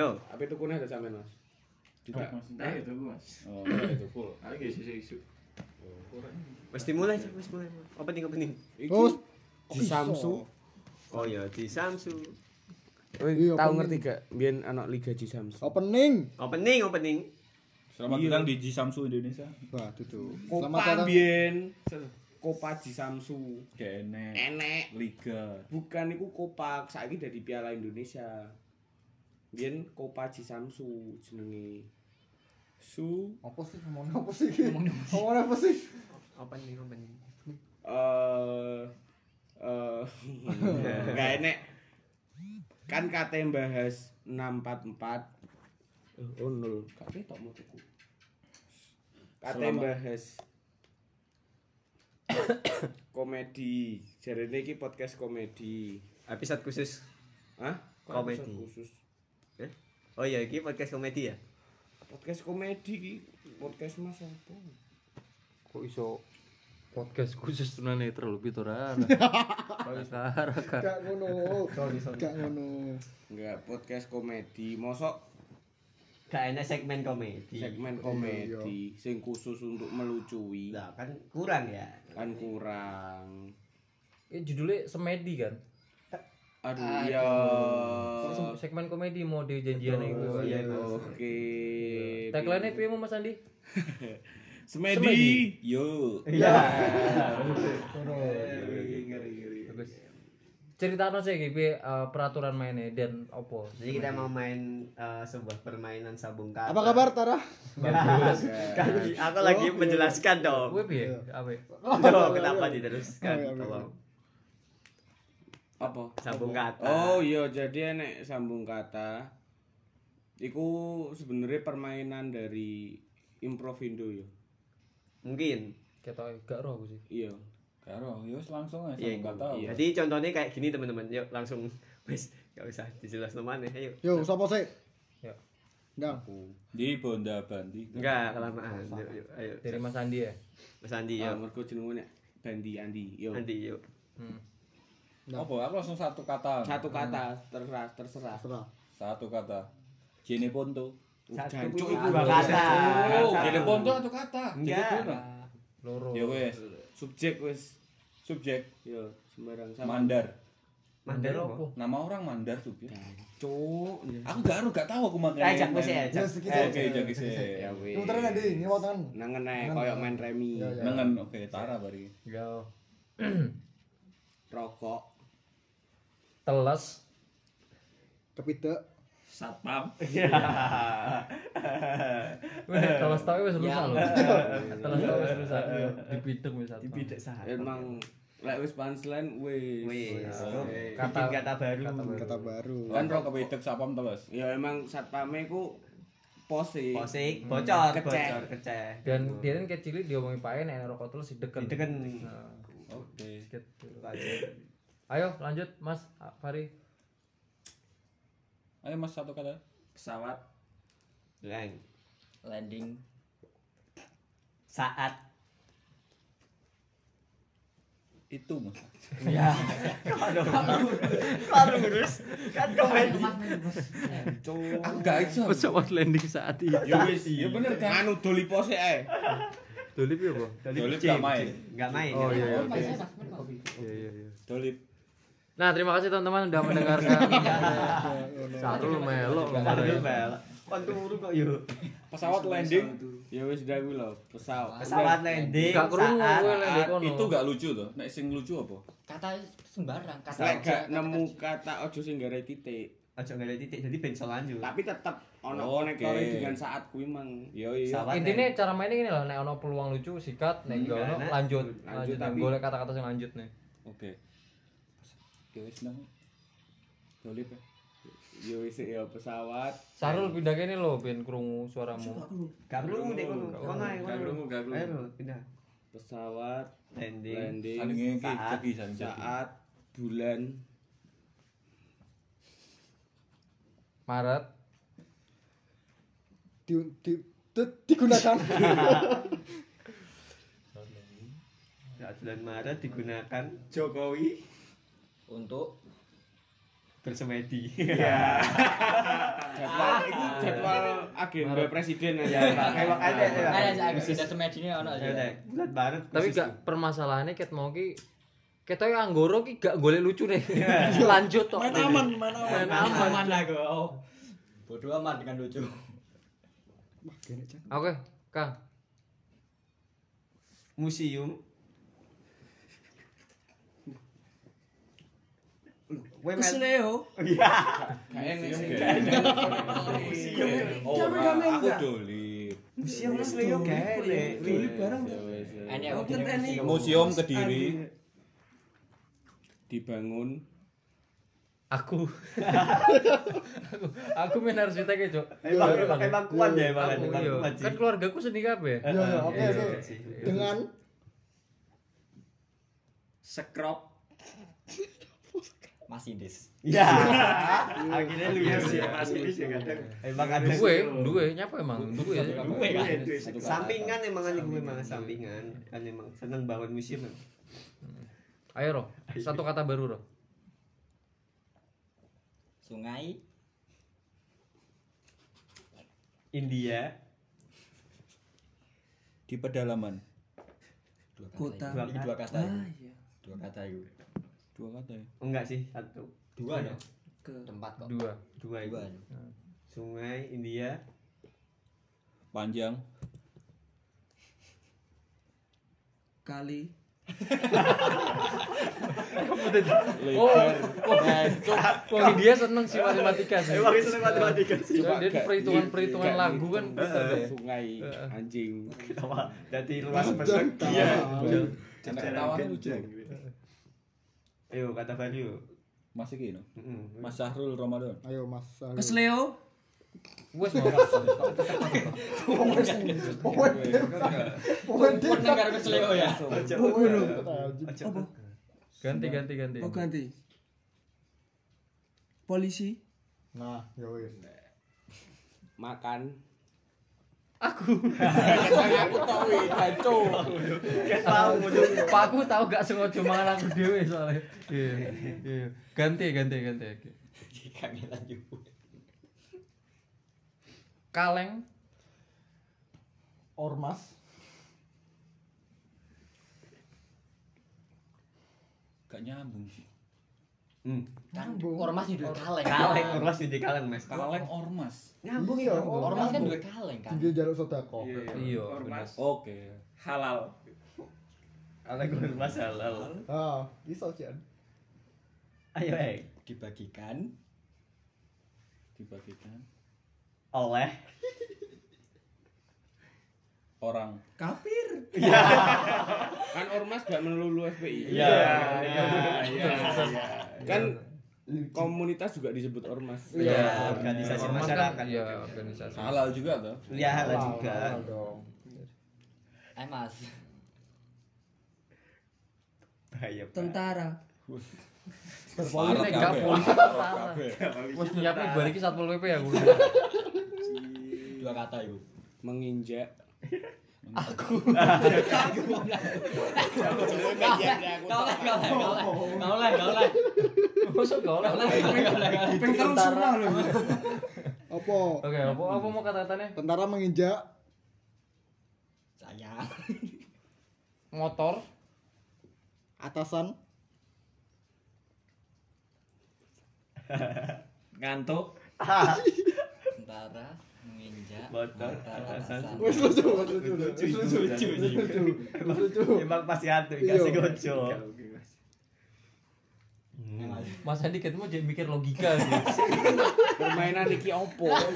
Yo. Apa itu kuna ada sampean, Mas? Tidak. Mas, entah itu gua, Mas. Oh, itu full. Aku gak isu-isu. Wis dimulai, Cuk, wis mulai. Opening opening. Iki Oh, di Samsu. Oh ya di Samsu. Kowe Iya, tahu ngerti gak biyen ana Liga di Samsu? Opening. Opening opening. Selamat Iya. datang di G Samsu Indonesia. Wah, itu. Selamat Kopa datang. biyen. Kopa di Samsu. Kene Enek. Liga. Bukan iku Kopa, saiki dadi Piala Indonesia. Biyen Kopa di Samsu jenenge. Su Apa sih ngomongnya apa sih? Ngomongnya apa sih? Opening opening. eh eh enggak enek kan kate bahas 644 oh nol gak ketok motoku kate bahas komedi jarene iki podcast komedi Episode khusus. Hah? Komedi. episode khusus Eh? Oh iya iki podcast komedi ya. podcast komedi iki podcast mas apa kok iso podcast khusus tunan netral lebih tora Kara kara Gak ngono. Gak ngono. enggak podcast komedi mosok Gak enak segmen komedi. segmen komedi sing khusus untuk melucui Lah kan kurang ya. kan kurang eh judulnya semedi kan aduh ya Sem- segmen komedi mode janjian itu Oh, iya, oke tagline nya piye mau Mas Andi semedi Yo. Iya. bagus cerita sih gitu uh, peraturan mainnya dan opo Jadi kita mau main eh, sebuah permainan sabung kata. Apa kabar Tara? Bagus. kan aku lagi menjelaskan dong. gue piye apa ya? Kenapa diteruskan? Oh, iya, iya. Tolong. Apa Sambung kata. oh iya jadi enek sambung kata iku sebenarnya permainan dari improvindo ya Mungkin. ketok gak roh aku sih iya Karo, yo langsung aja Iya, enggak tahu. iya. Jadi contohnya kayak gini teman-teman. Yuk langsung wis gak usah dijelas mana. Ayo. Yo, sapa sih? Ya. Ndang. Di Bonda Bandi. Enggak kelamaan. Yuk, yuk, ayo. dari Mas Andi ya Mas Andi ah yuk. mergo nek Bandi Andi yo Andi yuk. hmm. Apa? Aku langsung satu kata. satu kata terserah terserah Terserah. Satu kata. Jene Ponto. Dua lho. kata. Oh, Jene Ponto satu kata. Enggak. loro Ya wes. subjek wis Subjek yo sembarang sama Mandar. Mandar apa? Nama orang Mandar subjek. cuk Aku gak aru gak tahu aku makanya. Ajak wis ya. Ya, ajak. Eh. Oke, jadi sih. ya wis Ini muterin nanti, ini mau tangan. nangen nek koyo main remi Ya, ya. Nengen, oke, Tara bari. ya rokok teles Kepite. Satpam. Weh, teles tau wis rusak lho teles tau wis rusak dipideng wis apa Dibidek sah. emang lek wis punchline wis Wis. Oke. Kata kata baru. Kata baru. Kan rok kepitek sapam teles. ya emang satpame ku pose Posik, bocor, Keceh. bocor, keceh. dan dia kan kecil diomongi pae nek rokok terus dideken Dideken. Nah, Oke. gitu. Ayo lanjut Mas Fari Ayo Mas satu kata. Pesawat Leng. landing Saat. Itu Mas. Ya. Aduh. Kalau lurus kan komedi. Aku gak iso. pesawat landing saat itu ya wis Ya bener kan. anu doli pose ae dolip ya bang Dolip gak main. Enggak main. oh ya. iya iya oke. iya iya iya Dolip. Nah terima kasih teman-teman udah mendengarkan Sarul melo Baru bel. Kon turu kok yuk. Pesawat landing. ya wis dah kuwi lho pesawat Pesawat landing. gak landing kono Itu gak lucu tuh. Nek sing lucu apa? kata sembarang kata lek gak nemu kata ojo sing gara titik Ojo ada titik, jadi ben lanjut. tapi tetep ono konektore dengan saat kuwi mang Yo iya. Cara mainnya gini loh nek ono peluang lucu sikat nek gak ono lanjut lanjut, tapi- golek kata-kata yang lanjut nih Oke. Ya wis nang. Dolip ya. wis ya pesawat Sarul pindah kene lho ben krungu suaramu Gak perlu nek kono. Kono Gak krungu, gak krungu. Ayo pindah. pesawat Landing. landing Saat. saat bulan Maret Di, di, di- digunakan. Saat bulan Maret digunakan Jokowi untuk bersemedi Iya. Jadwal itu jadwal agenda presiden aja. Emang ada ada Ada sih agak sudah semedi ini ono aja. bulat banget Tapi gak permasalahannya ket mau ki kita yang anggoro ki gak golek lucu nih. Lanjut tok. Main aman, main aman. Main aman. Aman lah gue. Oh. Bodoh amat dengan lucu. Oke, Kang. museum Men. Leo. Iya. Kayaknya sih. Oh, aku doli. Museum Leo kene. Kan ini. Museum Kediri dibangun Aku. aku aku main harus ditanya, Cok. Emang emang emang kuat ya emang emang iya. kuat. Kan keluargaku seni kabeh. Iya, iya, oke, Iya, iya. Dengan sekrop masih des. Ya. Akhirnya lu ya sih masih bisa kadang. Emang ada Duwe, duwe nyapa emang? Duwe. Duwe kan? Sampingan emang kan gue emang sampingan. Kan emang seneng bangun museum. kan. Ayo, Ro. Satu kata baru, Ro. Sungai India. di pedalaman. dua kata. Ini dua kata. Ah, iya. Dua kata itu. Dua kata ya. Enggak sih, satu. Dua dong. Ke Tempat kok. Dua. Dua itu. Dua. Sungai India. Panjang. kali Oh, Wong dia seneng sih matematika sih. Emang itu matematika sih. Dia perhitungan-perhitungan lagu gitu. kan ya. sungai anjing? Dari luas. Iya. tahu. Anak ketawa lucu. Ayo kata baru. Masih gini. Heeh. Mas Sahrul Ramadan. ayo Mas. Salim. Kes Leo Wes mau. Pernah karo keseleo ya. Ganti ganti ganti. oh ganti polisi Nah, ya wis. makan Aku. aku tahu itu Tahu Pak aku tahu gak sengaja mangan aku dhewe soalnya. Iya. Iya. Ganti ganti ganti. Oke. Kami lanjut. Kaleng Ormas. Gak nyambung sih. Hmm. Kan ormas itu kaleng. Kaleng, ormas di kaleng, Mas. Kaleng ormas. Nyambung Iya, ya. Ormas kan dua kaleng kan. Tinggi jaluk sodako. Iya. bener. Oke. Halal. Kaleng ormas halal. Ah, iso Cian. Ayo, eh. Dibagikan Dibagikan Oleh orang. kafir kan ormas gak melulu FPI Iya. iya iya kan komunitas juga disebut ormas Iya, organisasi Ormas kan, masyarakat. Iya, organisasi. Halal juga tuh. Iya, halal Halal, juga. halal dong. Eh mas. Bahaya. Pak. tentara Ini nek gak kabeh. polisi tentara. Kabeh. Wes nyiapin balik ki Satpol PP ya gue. Dua kata itu. menginjak Kau lah, kau lah, kau lah, kau lah, kau lah, Mosok gak oleh. kau lah, kau lah, kau lah. Pengen surah loh Apa? Oke, apa apa mau kata-katanya? Tentara menginjak Saya. Motor atasan Ngantuk. Tentara menginjak. Motor, motor atasan. atasan. Wes lucu, lucu, Lucu, lucu, lucu, lucu. Emang pasti ada Iya. dikasih gojo. Mas. Andi ketemu jadi mikir logika gitu. permainan iki opo Apa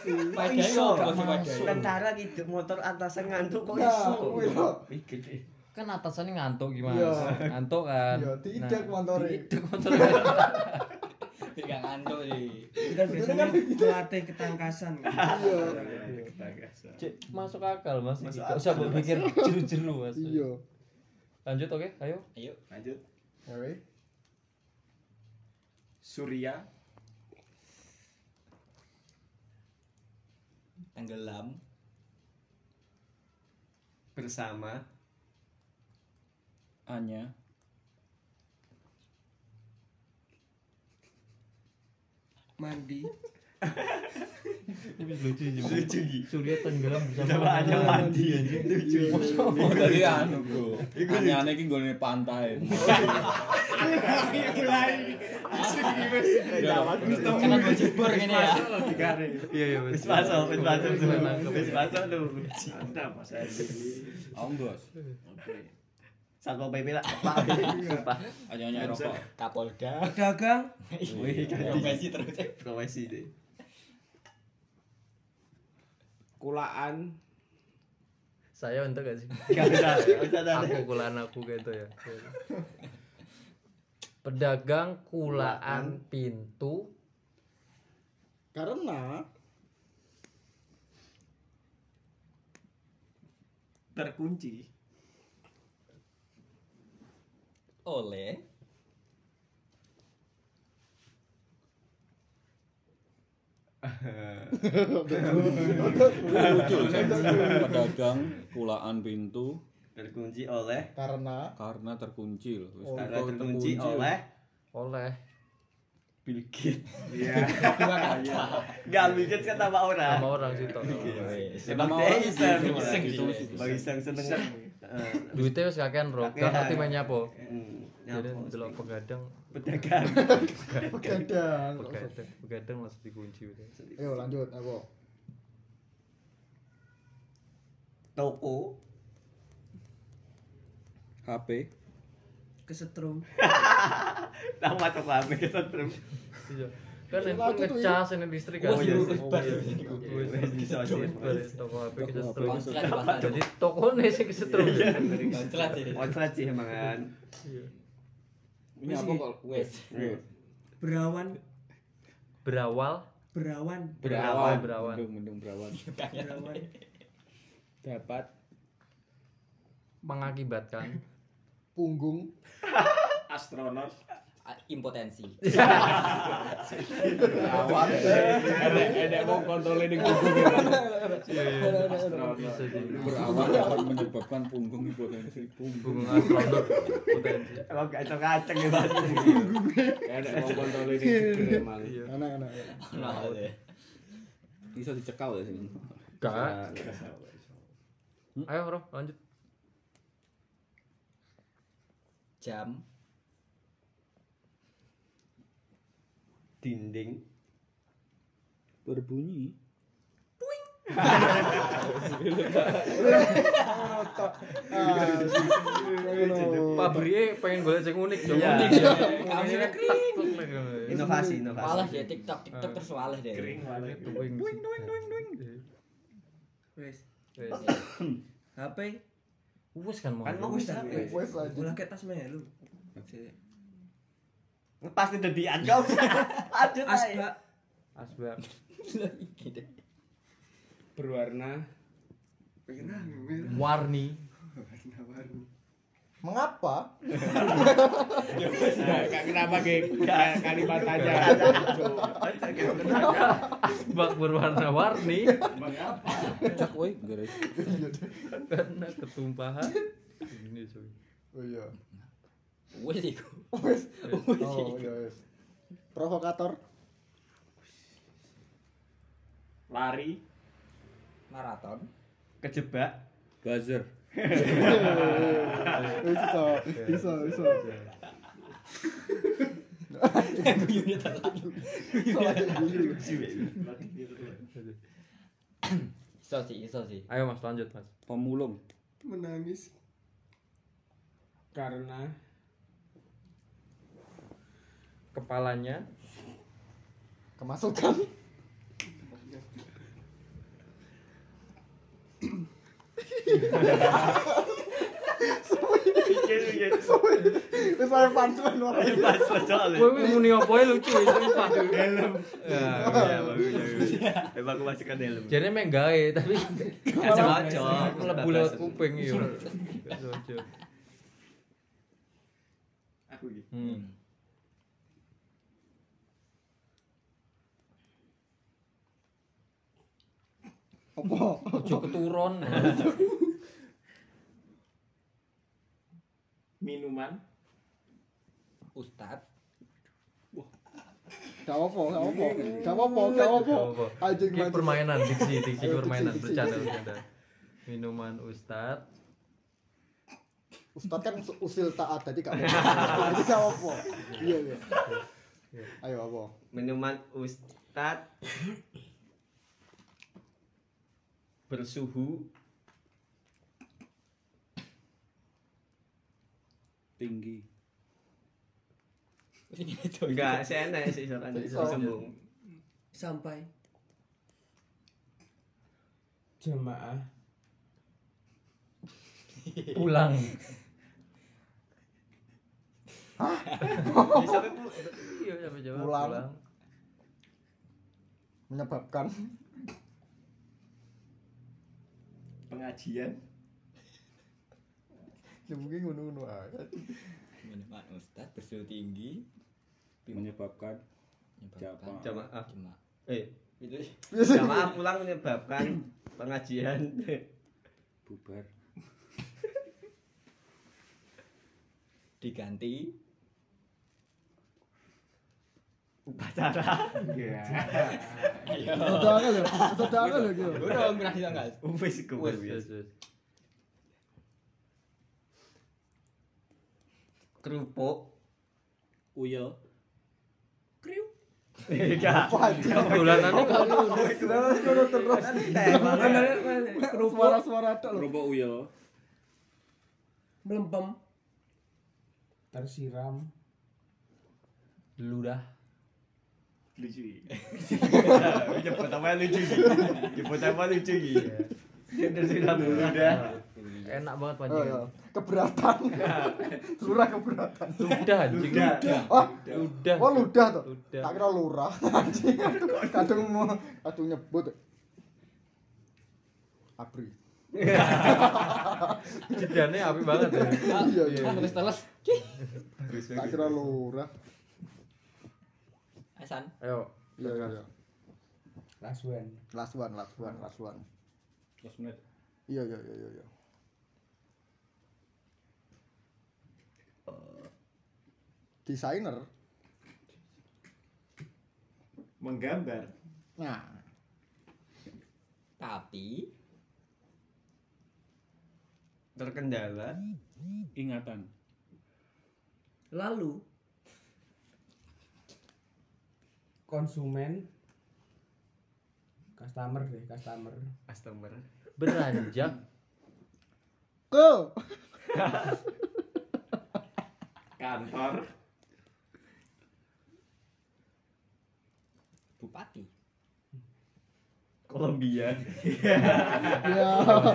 sih? Padahal iso apa gak sih padahal? Tentara gitu motor atasan ngantuk kok Nah, iso. iya. Mikir. Kan atasannya ngantuk gimana? Iya. Ngantuk kan. Iya, tidak motornya. Tidak motornya. Gak ngantuk nih. kita biasanya melatih ketangkasan Iya. Cek, masuk akal mas. Masuk usah akal, berpikir jeru-jeru mas. Iya. Lanjut oke, ayo. Ayo. lanjut wes. Surya Tenggelam. Bersama Anya. Mandi lucu lucu Surya tenggelam bersama Coba aja mandi lucu Oh, dari anu, Bro. Aneh-aneh iki nggone pantai. Karena gue jebur gini ya. iya iya wis masuk wis masuk wis masuk lu mantap mas Om, Bos. Satpol PP lah apa sumpah. Anyonya rokok. Kapolda. pedagang. Wih ganti Profesi terus. profesi deh. Kulaan. Saya untuk gak sih? Gak usah dah. aku kulaan aku gitu ya. Pedagang kulaan. pintu. Karena terkunci Oleh. Lucu, pedagang kulaan pintu. Terkunci oleh? Karena karena terkunci loh. Oh, karena terkunci oleh? Oleh. Bill Gates. Iya. Gak Bill Gates kan nama orang. Sama orang situ emang Nama dia orang iseng. iseng gitu, gitu. bagi iseng seneng. Duitnya wis kakean bro. Kakean. gak ngerti main nyapo hmm, jadi delok pegadang. Pedagang pegadang. Pegadang. Pegadang. Langsung dikunci udah ayo lanjut aku. Toko. HP kesetrum. Nama toko apa kesetrum. Iya. Kan handphone ngecas ini listrik kan. iya Oh, iya. Bisa toko HP kita Toko setrum Konslet di pasar. jadi toko nih sih kesetrum. Sih. Konslet sih emang kan. Iya. Ini apa kok? Wes. berawan berawal berawan Berawan. Berawan. Mendung, mendung berawan. berawan dapat mengakibatkan punggung astronot Impotensi. ada ada mau kontrolin di punggung ya bisa jadi. Berawan dapat menyebabkan punggung hipotensi punggung. astronot potensi kacang ya ada mau kontrolin di iya. enak enak Nah, deh. Bisa dicekal ya sini. gak ayo bro lanjut. Jam. Dinding. Berbunyi. pabriknya pengen golek sing unik dong Iya. unik ya Kaosnya kering inovasi inovasi. Walah ya TikTok, TikTok terus walah deh. kering malah doing doing doing wes. Wes. HP wes kan mau. Kan mau Wes, bisa wes. kayak tas melu pasti dedian kau. Lanjut aja asbak. Asbak. Iki deh. berwarna. Warni. Mengapa? Nah, kenapa kayak kalimat aja. asbak berwarna warni. Cak woi, garis. karena ketumpahan. Ini cuy oh iya Wes iku. wes oh iya wes provokator lari Maraton. kejebak Buzzer. bisa bisa bisa Guyune terlalu. Iso sih, iso sih. ayo mas lanjut mas Pemulung. menangis karena kepalanya. Kemasukan. Kowe muni ae lucu ya sumpah. helm. Ya ya bagus bagus. Emang aku masukkan helm. Jane mek gawe tapi cocok mlebu lewat kuping iya. Aku gitu. Hmm. Apa Ojo keturun. minuman Ustad. Gak apa, gak apa. Gak apa, gak apa. Anjing permainan diksi, diksi permainan bercanda bercanda. Minuman Ustad. Ustad kan usil taat tadi gak apa. Jadi gak apa. Iya, iya. Ayo apa? Minuman Ustad bersuhu. Tinggi. Enggak saya enak sih soalnya Iso. sembung Sampai. Jamaah Pulang. Sampai Iya, pulang. Menyebabkan pengajian. Ya mungkin ngono-ngono aja. minuman ustad bersuhu tinggi. Menyebabkan Jamaah. jemaah. Eh itu jamaah pulang menyebabkan pengajian. Bubar. Diganti upacara Sudah kan lho, sudah kan lho gitu. udah enggak wis iku Wes, wes, kerupuk. Uyo. Kok Terus ngono terus. Suara-suara tok lho. kerupuk uyo. Melempem. Tersiram. Ludah. Lucu Jemput apa lucu sih Jemput apa lucu gitu Terus sudah udah Enak banget Oh, panjang. iya. Keberatan. Lurah keberatan. Ludah anjing. Oh, Ludah. oh ludah tuh. Ludah. Tak kira lurah. Anjing. Kadung mau kadung nyebut. Abri. Jedane apik banget ya. Iya, iya. terus terus Tak kira lurah. Hasan Ayo. Iya, iya, iya. last one Last one, last one, last one. terus menit Iya, iya, iya, iya, iya. Desainer. menggambar Nah, tapi Terkendala ingatan lalu konsumen customer deh customer. Customer. Beranjak. Ke kantor. Bupati Kolombia ya.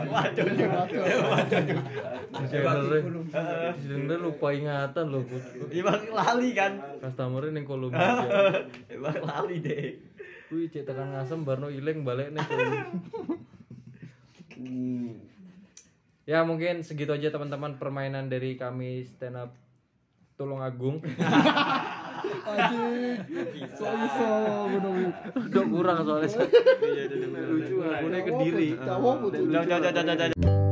Waduh Desainer Desainer lupa ingatan loh. Emang lali kan Customer ning Kolombia. Emang lali deh Kuwi cek tekan ngasem barno ileng balik nih. Hmm. Ya mungkin segitu aja teman-teman permainan dari kami stand up Tulung Agung. Anjing. So iso ngono kuwi. Udah kurang soalnya. Iya. Lucu nih kediri. Apa-apa, Cuk. Jangan, jangan, jangan, jangan.